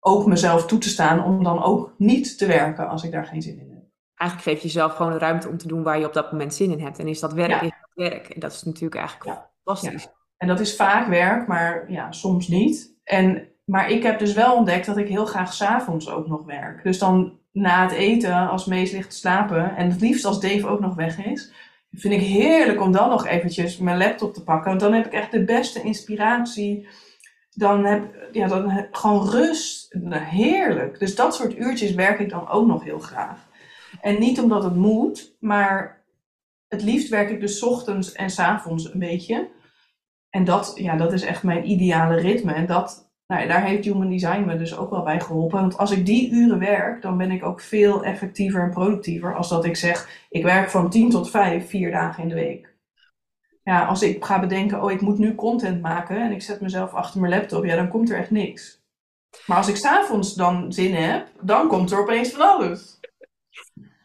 ook mezelf toe te staan om dan ook niet te werken als ik daar geen zin in heb. Eigenlijk geef je jezelf gewoon de ruimte om te doen waar je op dat moment zin in hebt. En is dat werk, ja. is dat werk. En dat is natuurlijk eigenlijk ja. fantastisch. Ja. En dat is vaak werk, maar ja, soms niet. En maar ik heb dus wel ontdekt dat ik heel graag s'avonds ook nog werk. Dus dan na het eten, als Mees ligt te slapen, en het liefst als Dave ook nog weg is, vind ik heerlijk om dan nog eventjes mijn laptop te pakken. Want dan heb ik echt de beste inspiratie. Dan heb ja, dan gewoon rust. Heerlijk. Dus dat soort uurtjes werk ik dan ook nog heel graag. En niet omdat het moet, maar het liefst werk ik dus ochtends en s avonds een beetje. En dat, ja, dat is echt mijn ideale ritme. En dat, nou, daar heeft Human Design me dus ook wel bij geholpen. Want als ik die uren werk, dan ben ik ook veel effectiever en productiever. Als dat ik zeg, ik werk van 10 tot 5, vier dagen in de week. Ja, als ik ga bedenken, oh, ik moet nu content maken en ik zet mezelf achter mijn laptop, ja, dan komt er echt niks. Maar als ik s'avonds dan zin heb, dan komt er opeens van alles.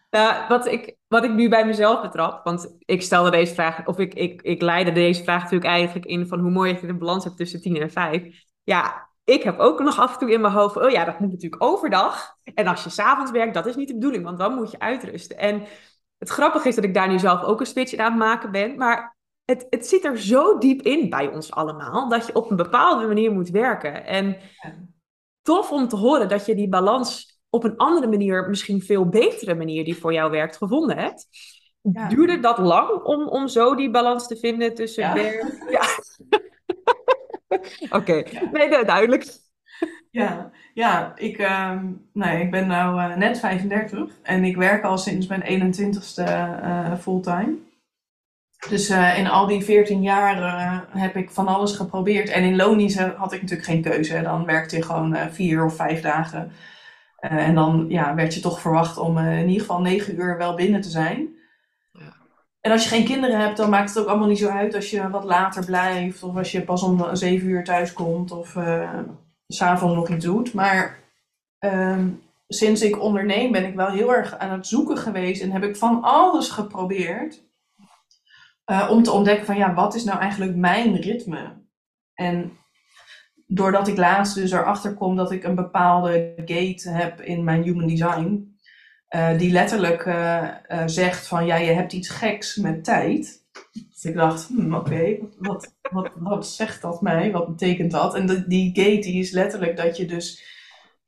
Ja, wat ik, wat ik nu bij mezelf betrap, want ik stelde deze vraag, of ik, ik, ik leidde deze vraag natuurlijk eigenlijk in van hoe mooi je de balans hebt tussen 10 en 5. Ja, ik heb ook nog af en toe in mijn hoofd, oh ja, dat moet natuurlijk overdag. En als je s'avonds werkt, dat is niet de bedoeling, want dan moet je uitrusten. En het grappige is dat ik daar nu zelf ook een switch in aan het maken ben. Maar het, het zit er zo diep in bij ons allemaal, dat je op een bepaalde manier moet werken. En tof om te horen dat je die balans op een andere manier, misschien veel betere manier die voor jou werkt, gevonden hebt. Ja. Duurde dat lang om, om zo die balans te vinden tussen ja. werk? Ja. Oké, okay. nee, duidelijk. Ja, ja ik, uh, nee, ik ben nu uh, net 35 en ik werk al sinds mijn 21ste uh, fulltime. Dus uh, in al die 14 jaar heb ik van alles geprobeerd. En in loondienst had ik natuurlijk geen keuze. Dan werkte je gewoon vier of vijf dagen. en dan ja, werd je toch verwacht om in ieder geval negen uur wel binnen te zijn. En als je geen kinderen hebt, dan maakt het ook allemaal niet zo uit als je wat later blijft. Of als je pas om zeven uur thuis komt of uh, s'avonds nog iets doet. Maar ehm, sinds ik onderneem ben ik wel heel erg aan het zoeken geweest. En heb ik van alles geprobeerd. Uh, om te ontdekken van ja, wat is nou eigenlijk mijn ritme? En doordat ik laatst dus erachter kom dat ik een bepaalde gate heb in mijn human design. Uh, die letterlijk uh, uh, zegt van ja, je hebt iets geks met tijd. Dus ik dacht, hmm, oké, wat, wat, wat zegt dat mij? Wat betekent dat? En die gate die is letterlijk dat je dus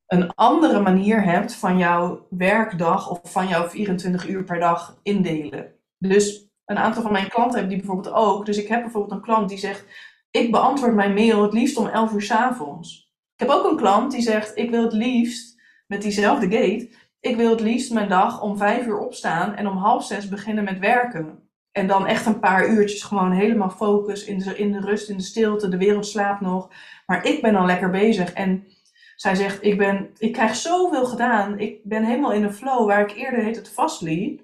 een andere manier hebt van jouw werkdag of van jouw 24 uur per dag indelen. Dus een aantal van mijn klanten hebben die bijvoorbeeld ook. Dus ik heb bijvoorbeeld een klant die zegt, ik beantwoord mijn mail het liefst om 11 uur s avonds. Ik heb ook een klant die zegt, ik wil het liefst met diezelfde gate ik wil het liefst mijn dag om vijf uur opstaan en om half zes beginnen met werken. En dan echt een paar uurtjes gewoon helemaal focus in de, in de rust, in de stilte. De wereld slaapt nog. Maar ik ben dan lekker bezig. En zij zegt, ik, ben, ik krijg zoveel gedaan. Ik ben helemaal in een flow waar ik eerder heet het vastliep.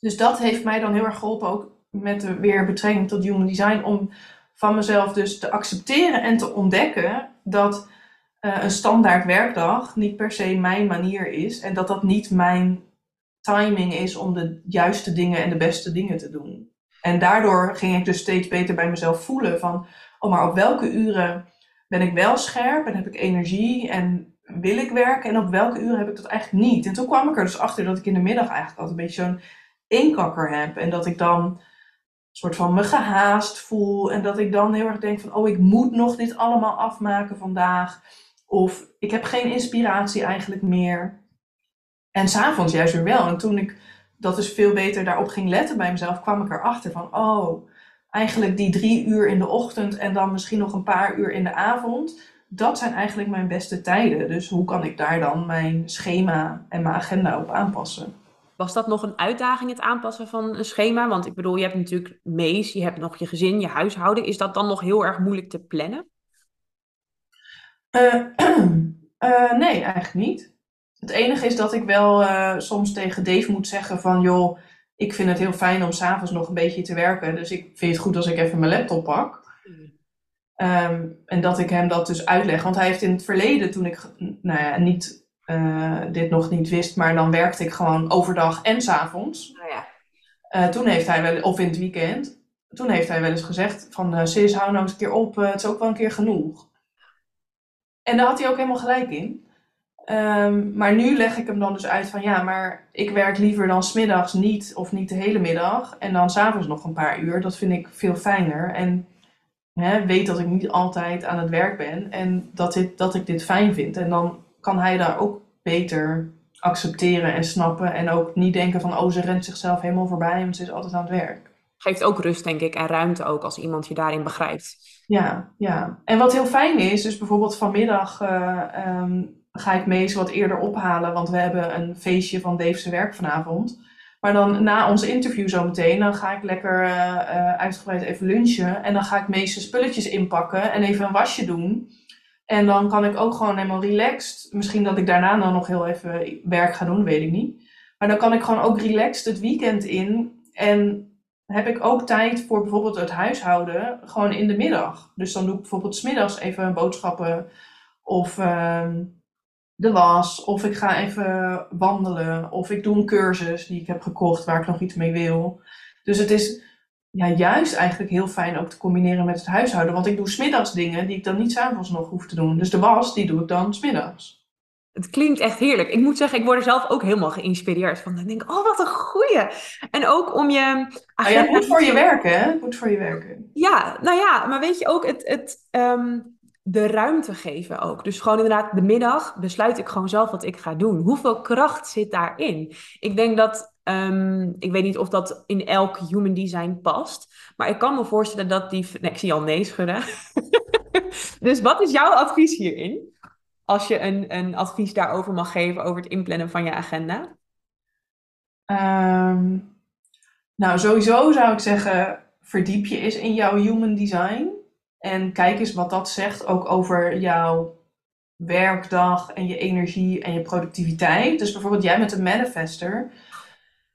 Dus dat heeft mij dan heel erg geholpen, ook met de weer betrekking tot human design, om van mezelf dus te accepteren en te ontdekken dat uh, een standaard werkdag niet per se mijn manier is. En dat dat niet mijn timing is om de juiste dingen en de beste dingen te doen. En daardoor ging ik dus steeds beter bij mezelf voelen van, oh maar op welke uren ben ik wel scherp en heb ik energie en wil ik werken en op welke uren heb ik dat eigenlijk niet. En toen kwam ik er dus achter dat ik in de middag eigenlijk altijd een beetje zo'n eenkakker heb en dat ik dan een soort van me gehaast voel en dat ik dan heel erg denk van, oh ik moet nog dit allemaal afmaken vandaag. Of ik heb geen inspiratie eigenlijk meer. En s'avonds juist weer wel. En toen ik dat dus veel beter daarop ging letten bij mezelf, kwam ik erachter van, oh, eigenlijk die drie uur in de ochtend en dan misschien nog een paar uur in de avond, dat zijn eigenlijk mijn beste tijden. Dus hoe kan ik daar dan mijn schema en mijn agenda op aanpassen? Was dat nog een uitdaging, het aanpassen van een schema? Want ik bedoel, je hebt natuurlijk mees, je hebt nog je gezin, je huishouden. Is dat dan nog heel erg moeilijk te plannen? Uh, uh, nee, eigenlijk niet. Het enige is dat ik wel uh, soms tegen Dave moet zeggen van joh, ik vind het heel fijn om s'avonds nog een beetje te werken. Dus ik vind het goed als ik even mijn laptop pak. Um, en dat ik hem dat dus uitleg. Want hij heeft in het verleden, toen ik nou ja, niet, dit nog niet wist, maar dan werkte ik gewoon overdag en s'avonds. Oh ja. toen heeft hij wel, of in het weekend, toen heeft hij wel eens gezegd van Sis, hou nou eens een keer op, het is ook wel een keer genoeg. En daar had hij ook helemaal gelijk in. Um, maar nu leg ik hem dan dus uit van ja, maar ik werk liever dan smiddags niet of niet de hele middag. En dan s'avonds nog een paar uur. Dat vind ik veel fijner. En hè, weet dat ik niet altijd aan het werk ben. En dat, dit, dat ik dit fijn vind. En dan kan hij daar ook beter accepteren en snappen. En ook niet denken van oh, ze rent zichzelf helemaal voorbij. Want ze is altijd aan het werk. Geeft ook rust, denk ik, en ruimte ook als iemand je daarin begrijpt. Ja, ja. En wat heel fijn is, dus bijvoorbeeld vanmiddag uh, um, ga ik Mees wat eerder ophalen, want we hebben een feestje van Dave's werk vanavond. Maar dan na ons interview zometeen, dan ga ik lekker uh, uh, uitgebreid even lunchen. En dan ga ik Mees spulletjes inpakken en even een wasje doen. En dan kan ik ook gewoon helemaal relaxed. Misschien dat ik daarna dan nog heel even werk ga doen, weet ik niet. Maar dan kan ik gewoon ook relaxed het weekend in. En heb ik ook tijd voor bijvoorbeeld het huishouden gewoon in de middag. Dus dan doe ik bijvoorbeeld smiddags even boodschappen of ehm, de was. Of ik ga even wandelen. Of ik doe een cursus die ik heb gekocht waar ik nog iets mee wil. Dus het is ja, juist eigenlijk heel fijn ook te combineren met het huishouden. Want ik doe smiddags dingen die ik dan niet s'avonds nog hoef te doen. Dus de was, die doe ik dan smiddags. Het klinkt echt heerlijk. Ik moet zeggen, ik word er zelf ook helemaal geïnspireerd van. Dan denk ik, oh, wat een goeie. En ook om je... Ja, goed voor je werken, hè? Goed voor je werken. Ja, nou ja, maar weet je ook, het, het, um, de ruimte geven ook. Dus gewoon inderdaad, de middag besluit ik gewoon zelf wat ik ga doen. Hoeveel kracht zit daarin? Ik denk dat, um, ik weet niet of dat in elk human design past. Maar ik kan me voorstellen dat die... Nee, ik zie al nee schudden. dus wat is jouw advies hierin? Als je een, een advies daarover mag geven, over het inplannen van je agenda? Um, nou, sowieso zou ik zeggen, verdiep je eens in jouw human design. En kijk eens wat dat zegt ook over jouw werkdag en je energie en je productiviteit. Dus bijvoorbeeld jij met een manifester.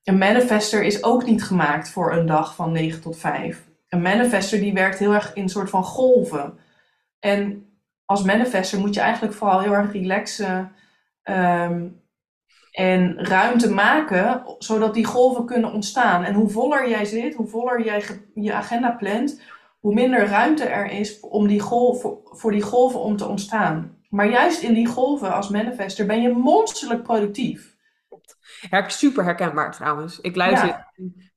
een manifester is ook niet gemaakt voor een dag van 9 tot 5. Een manifester die werkt heel erg in een soort van golven. En als manifester moet je eigenlijk vooral heel erg relaxen ehm, en ruimte maken, zodat die golven kunnen ontstaan. En hoe voller jij zit, hoe voller jij je agenda plant, hoe minder ruimte er is om die golf, voor die golven om te ontstaan. Maar juist in die golven als manifester ben je monsterlijk productief. Her super herkenbaar trouwens. Ik luister.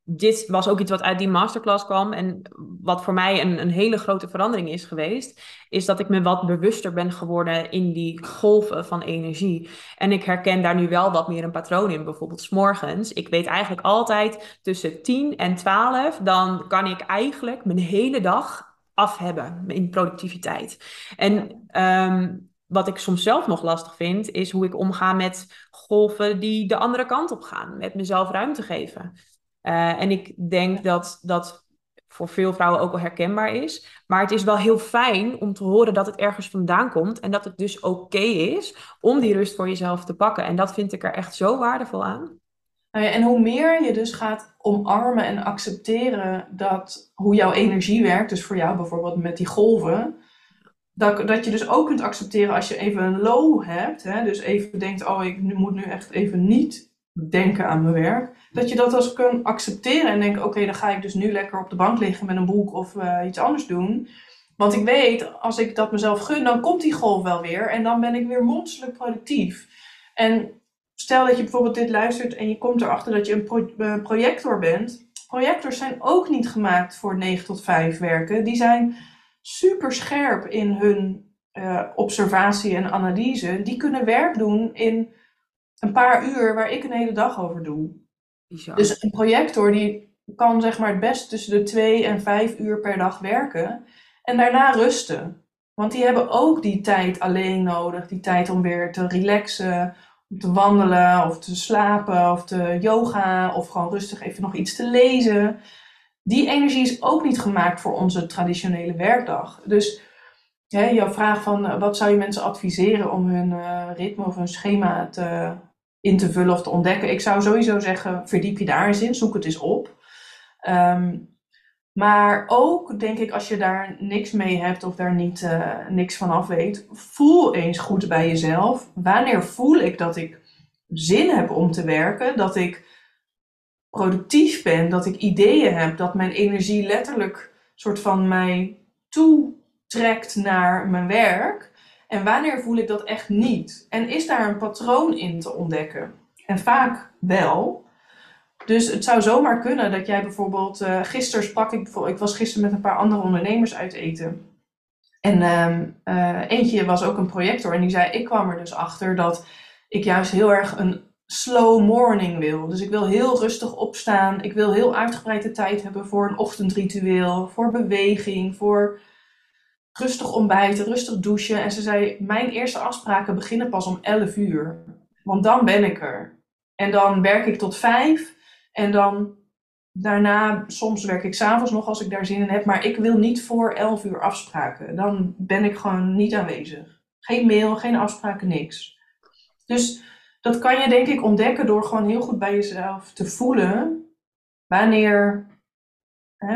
Dit was ook iets wat uit die masterclass kwam. En wat voor mij een, een hele grote verandering is geweest, is dat ik me wat bewuster ben geworden in die golven van energie. En ik herken daar nu wel wat meer een patroon in. Bijvoorbeeld s'morgens. Ik weet eigenlijk altijd tussen 10 en 12, dan kan ik eigenlijk mijn hele dag af hebben in productiviteit. En um, wat ik soms zelf nog lastig vind, is hoe ik omga met golven die de andere kant op gaan. Met mezelf ruimte geven. Uh, en ik denk dat dat voor veel vrouwen ook wel herkenbaar is. Maar het is wel heel fijn om te horen dat het ergens vandaan komt. En dat het dus oké is om die rust voor jezelf te pakken. En dat vind ik er echt zo waardevol aan. Nou en hoe meer je dus gaat omarmen en accepteren dat hoe jouw energie werkt, dus voor jou bijvoorbeeld met die golven, dat, dat je dus ook kunt accepteren als je even een low hebt. Hè, dus even denkt, oh, ik moet nu echt even niet denken aan mijn werk. Dat je dat als kunt accepteren en denken, oké, dan ga ik dus nu lekker op de bank liggen met een boek of uh, iets anders doen. Want ik weet, als ik dat mezelf gun, dan komt die golf wel weer. En dan ben ik weer monsterlijk productief. En stel dat je bijvoorbeeld dit luistert en je komt erachter dat je een uh, projector bent. Projectors zijn ook niet gemaakt voor 9 tot 5 werken. Die zijn super scherp in hun uh, observatie en analyse. Die kunnen werk doen in een paar uur waar ik een hele dag over doe. Dus een projector die kan zeg maar het best tussen de twee en vijf uur per dag werken. En daarna rusten. Want die hebben ook die tijd alleen nodig. Die tijd om weer te relaxen, om te wandelen of te slapen of te yoga of gewoon rustig even nog iets te lezen die energie is ook niet gemaakt voor onze traditionele werkdag. Dus hè, jouw vraag van eh, wat zou je mensen adviseren om hun uh, ritme of hun schema te, in te vullen of te ontdekken. Ik zou sowieso zeggen, verdiep je daar eens in, zoek het eens op. Ehm, maar ook denk ik, als je daar niks mee hebt of daar niet, uh, niks van af weet, voel eens goed bij jezelf. Wanneer voel ik dat ik zin heb om te werken? Dat ik productief ben, dat ik ideeën heb, dat mijn energie letterlijk soort van mij toetrekt naar mijn werk. En wanneer voel ik dat echt niet? En is daar een patroon in te ontdekken? En vaak wel. Dus het zou zomaar kunnen dat jij bijvoorbeeld, uh, gisteren sprak ik ik was gisteren met een paar andere ondernemers uit eten. En ehm, eh, eentje was ook een projector en die zei, ik kwam er dus achter dat ik juist heel erg een slow morning wil. Dus ik wil heel rustig opstaan. Ik wil heel uitgebreide tijd hebben voor een ochtendritueel, voor beweging, voor rustig ontbijten, rustig douchen. En ze zei: Mijn eerste afspraken beginnen pas om 11 uur. Want dan ben ik er. En dan werk ik tot 5. En dan daarna, soms werk ik s'avonds nog als ik daar zin in heb. Maar ik wil niet voor 11 uur afspraken. Dan ben ik gewoon niet aanwezig. Geen mail, geen afspraken, niks. Dus dat kan je denk ik ontdekken door gewoon heel goed bij jezelf te voelen. Wanneer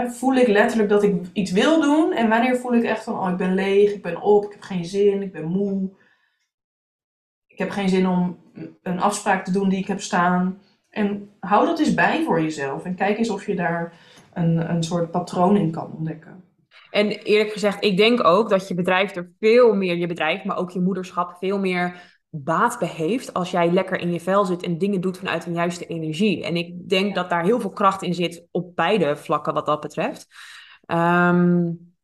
voel ik letterlijk dat ik iets wil doen en wanneer voel ik echt van, oh ik ben leeg, ik ben op, ik heb geen zin, ik ben moe. Ik heb geen zin om een afspraak te doen die ik heb staan. En hou dat eens bij voor jezelf en kijk eens of je daar een, een soort patroon in kan ontdekken. En eerlijk gezegd, ik denk ook dat je bedrijf er veel meer, je bedrijf, maar ook je moederschap, veel meer baat bij heeft als jij lekker in je vel zit en dingen doet vanuit een juiste energie. En ik denk dat daar heel veel kracht in zit op beide vlakken wat dat betreft. Um,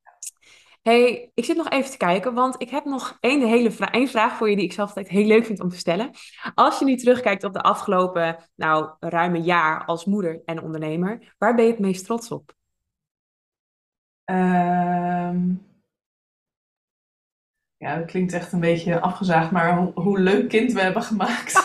hey, ik zit nog even te kijken, want ik heb nog één, hele vra één vraag voor je die ik zelf altijd heel leuk vind om te stellen. Als je nu terugkijkt op de afgelopen, nou, ruime jaar als moeder en ondernemer, waar ben je het meest trots op? Um, ja, dat klinkt echt een beetje afgezaagd, maar hoe, hoe leuk kind we hebben gemaakt.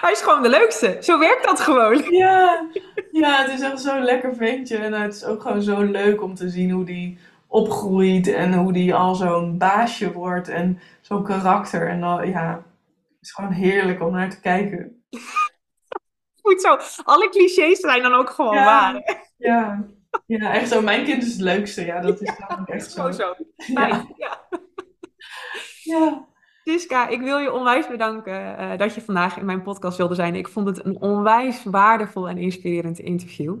Hij is gewoon de leukste. Zo werkt dat gewoon. Ja, ja het is echt zo'n lekker ventje. En het is ook gewoon zo leuk om te zien hoe die opgroeit en hoe die al zo'n baasje wordt en zo'n karakter. En dan, ja, het is gewoon heerlijk om naar te kijken. Goed zo. Alle clichés zijn dan ook gewoon waar. Ja. ja, echt zo. Mijn kind is het leukste. Ja, dat is ja, echt zo. zo. Ja. ja. ja. Siska, ik wil je onwijs bedanken uh, dat je vandaag in mijn podcast wilde zijn. Ik vond het een onwijs waardevol en inspirerend interview.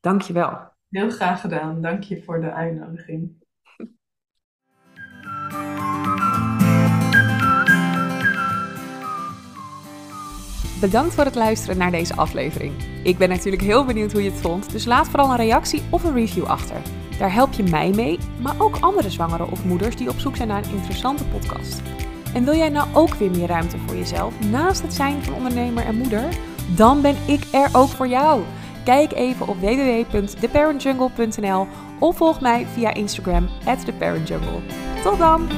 Dank je wel. Heel graag gedaan. Dank je voor de uitnodiging. Bedankt voor het luisteren naar deze aflevering. Ik ben natuurlijk heel benieuwd hoe je het vond, dus laat vooral een reactie of een review achter. Daar help je mij mee, maar ook andere zwangeren of moeders die op zoek zijn naar een interessante podcast. En wil jij nou ook weer meer ruimte voor jezelf naast het zijn van ondernemer en moeder? Dan ben ik er ook voor jou. Kijk even op www.theparentjungle.nl of volg mij via Instagram theparentjungle. Tot dan!